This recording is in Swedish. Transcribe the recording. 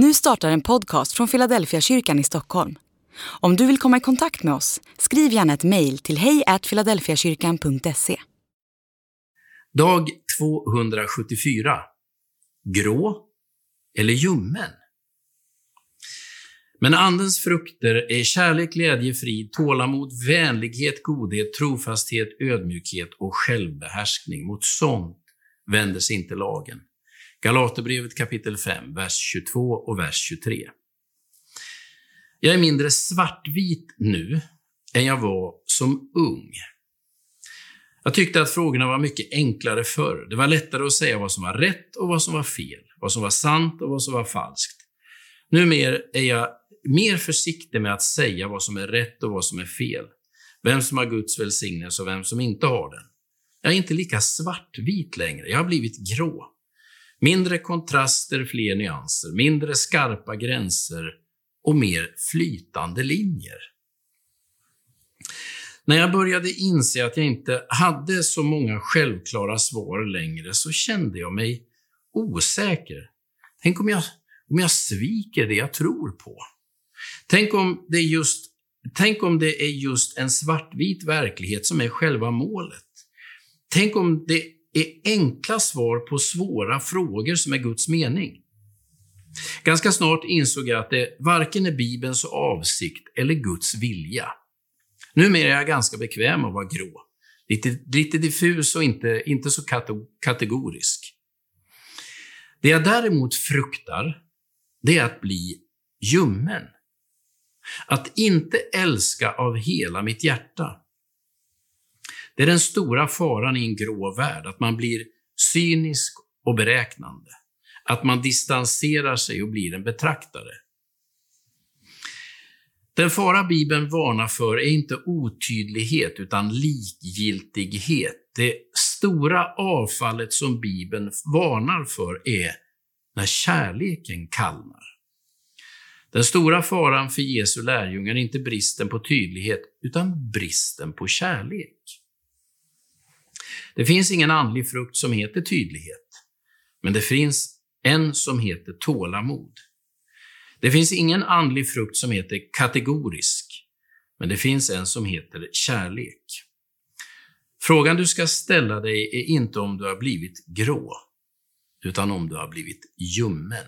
Nu startar en podcast från Philadelphia kyrkan i Stockholm. Om du vill komma i kontakt med oss, skriv gärna ett mejl till hejfiladelfiakyrkan.se. Dag 274. Grå eller ljummen? Men Andens frukter är kärlek, glädje, frid, tålamod, vänlighet, godhet, trofasthet, ödmjukhet och självbehärskning. Mot sånt vänder sig inte lagen. Galaterbrevet kapitel 5, vers 22 och vers 23. Jag är mindre svartvit nu än jag var som ung. Jag tyckte att frågorna var mycket enklare förr. Det var lättare att säga vad som var rätt och vad som var fel, vad som var sant och vad som var falskt. Numera är jag mer försiktig med att säga vad som är rätt och vad som är fel, vem som har Guds välsignelse och vem som inte har den. Jag är inte lika svartvit längre, jag har blivit grå. Mindre kontraster, fler nyanser, mindre skarpa gränser och mer flytande linjer. När jag började inse att jag inte hade så många självklara svar längre så kände jag mig osäker. Tänk om jag, om jag sviker det jag tror på? Tänk om, det är just, tänk om det är just en svartvit verklighet som är själva målet? Tänk om det är enkla svar på svåra frågor som är Guds mening? Ganska snart insåg jag att det varken är Bibelns avsikt eller Guds vilja. Numera är jag ganska bekväm att vara grå. Lite, lite diffus och inte, inte så kategorisk. Det jag däremot fruktar, det är att bli ljummen. Att inte älska av hela mitt hjärta. Det är den stora faran i en grå värld, att man blir cynisk och beräknande. Att man distanserar sig och blir en betraktare. Den fara Bibeln varnar för är inte otydlighet utan likgiltighet. Det stora avfallet som Bibeln varnar för är när kärleken kallnar. Den stora faran för Jesu lärjungar är inte bristen på tydlighet, utan bristen på kärlek. Det finns ingen andlig frukt som heter tydlighet, men det finns en som heter tålamod. Det finns ingen andlig frukt som heter kategorisk, men det finns en som heter kärlek. Frågan du ska ställa dig är inte om du har blivit grå, utan om du har blivit ljummen.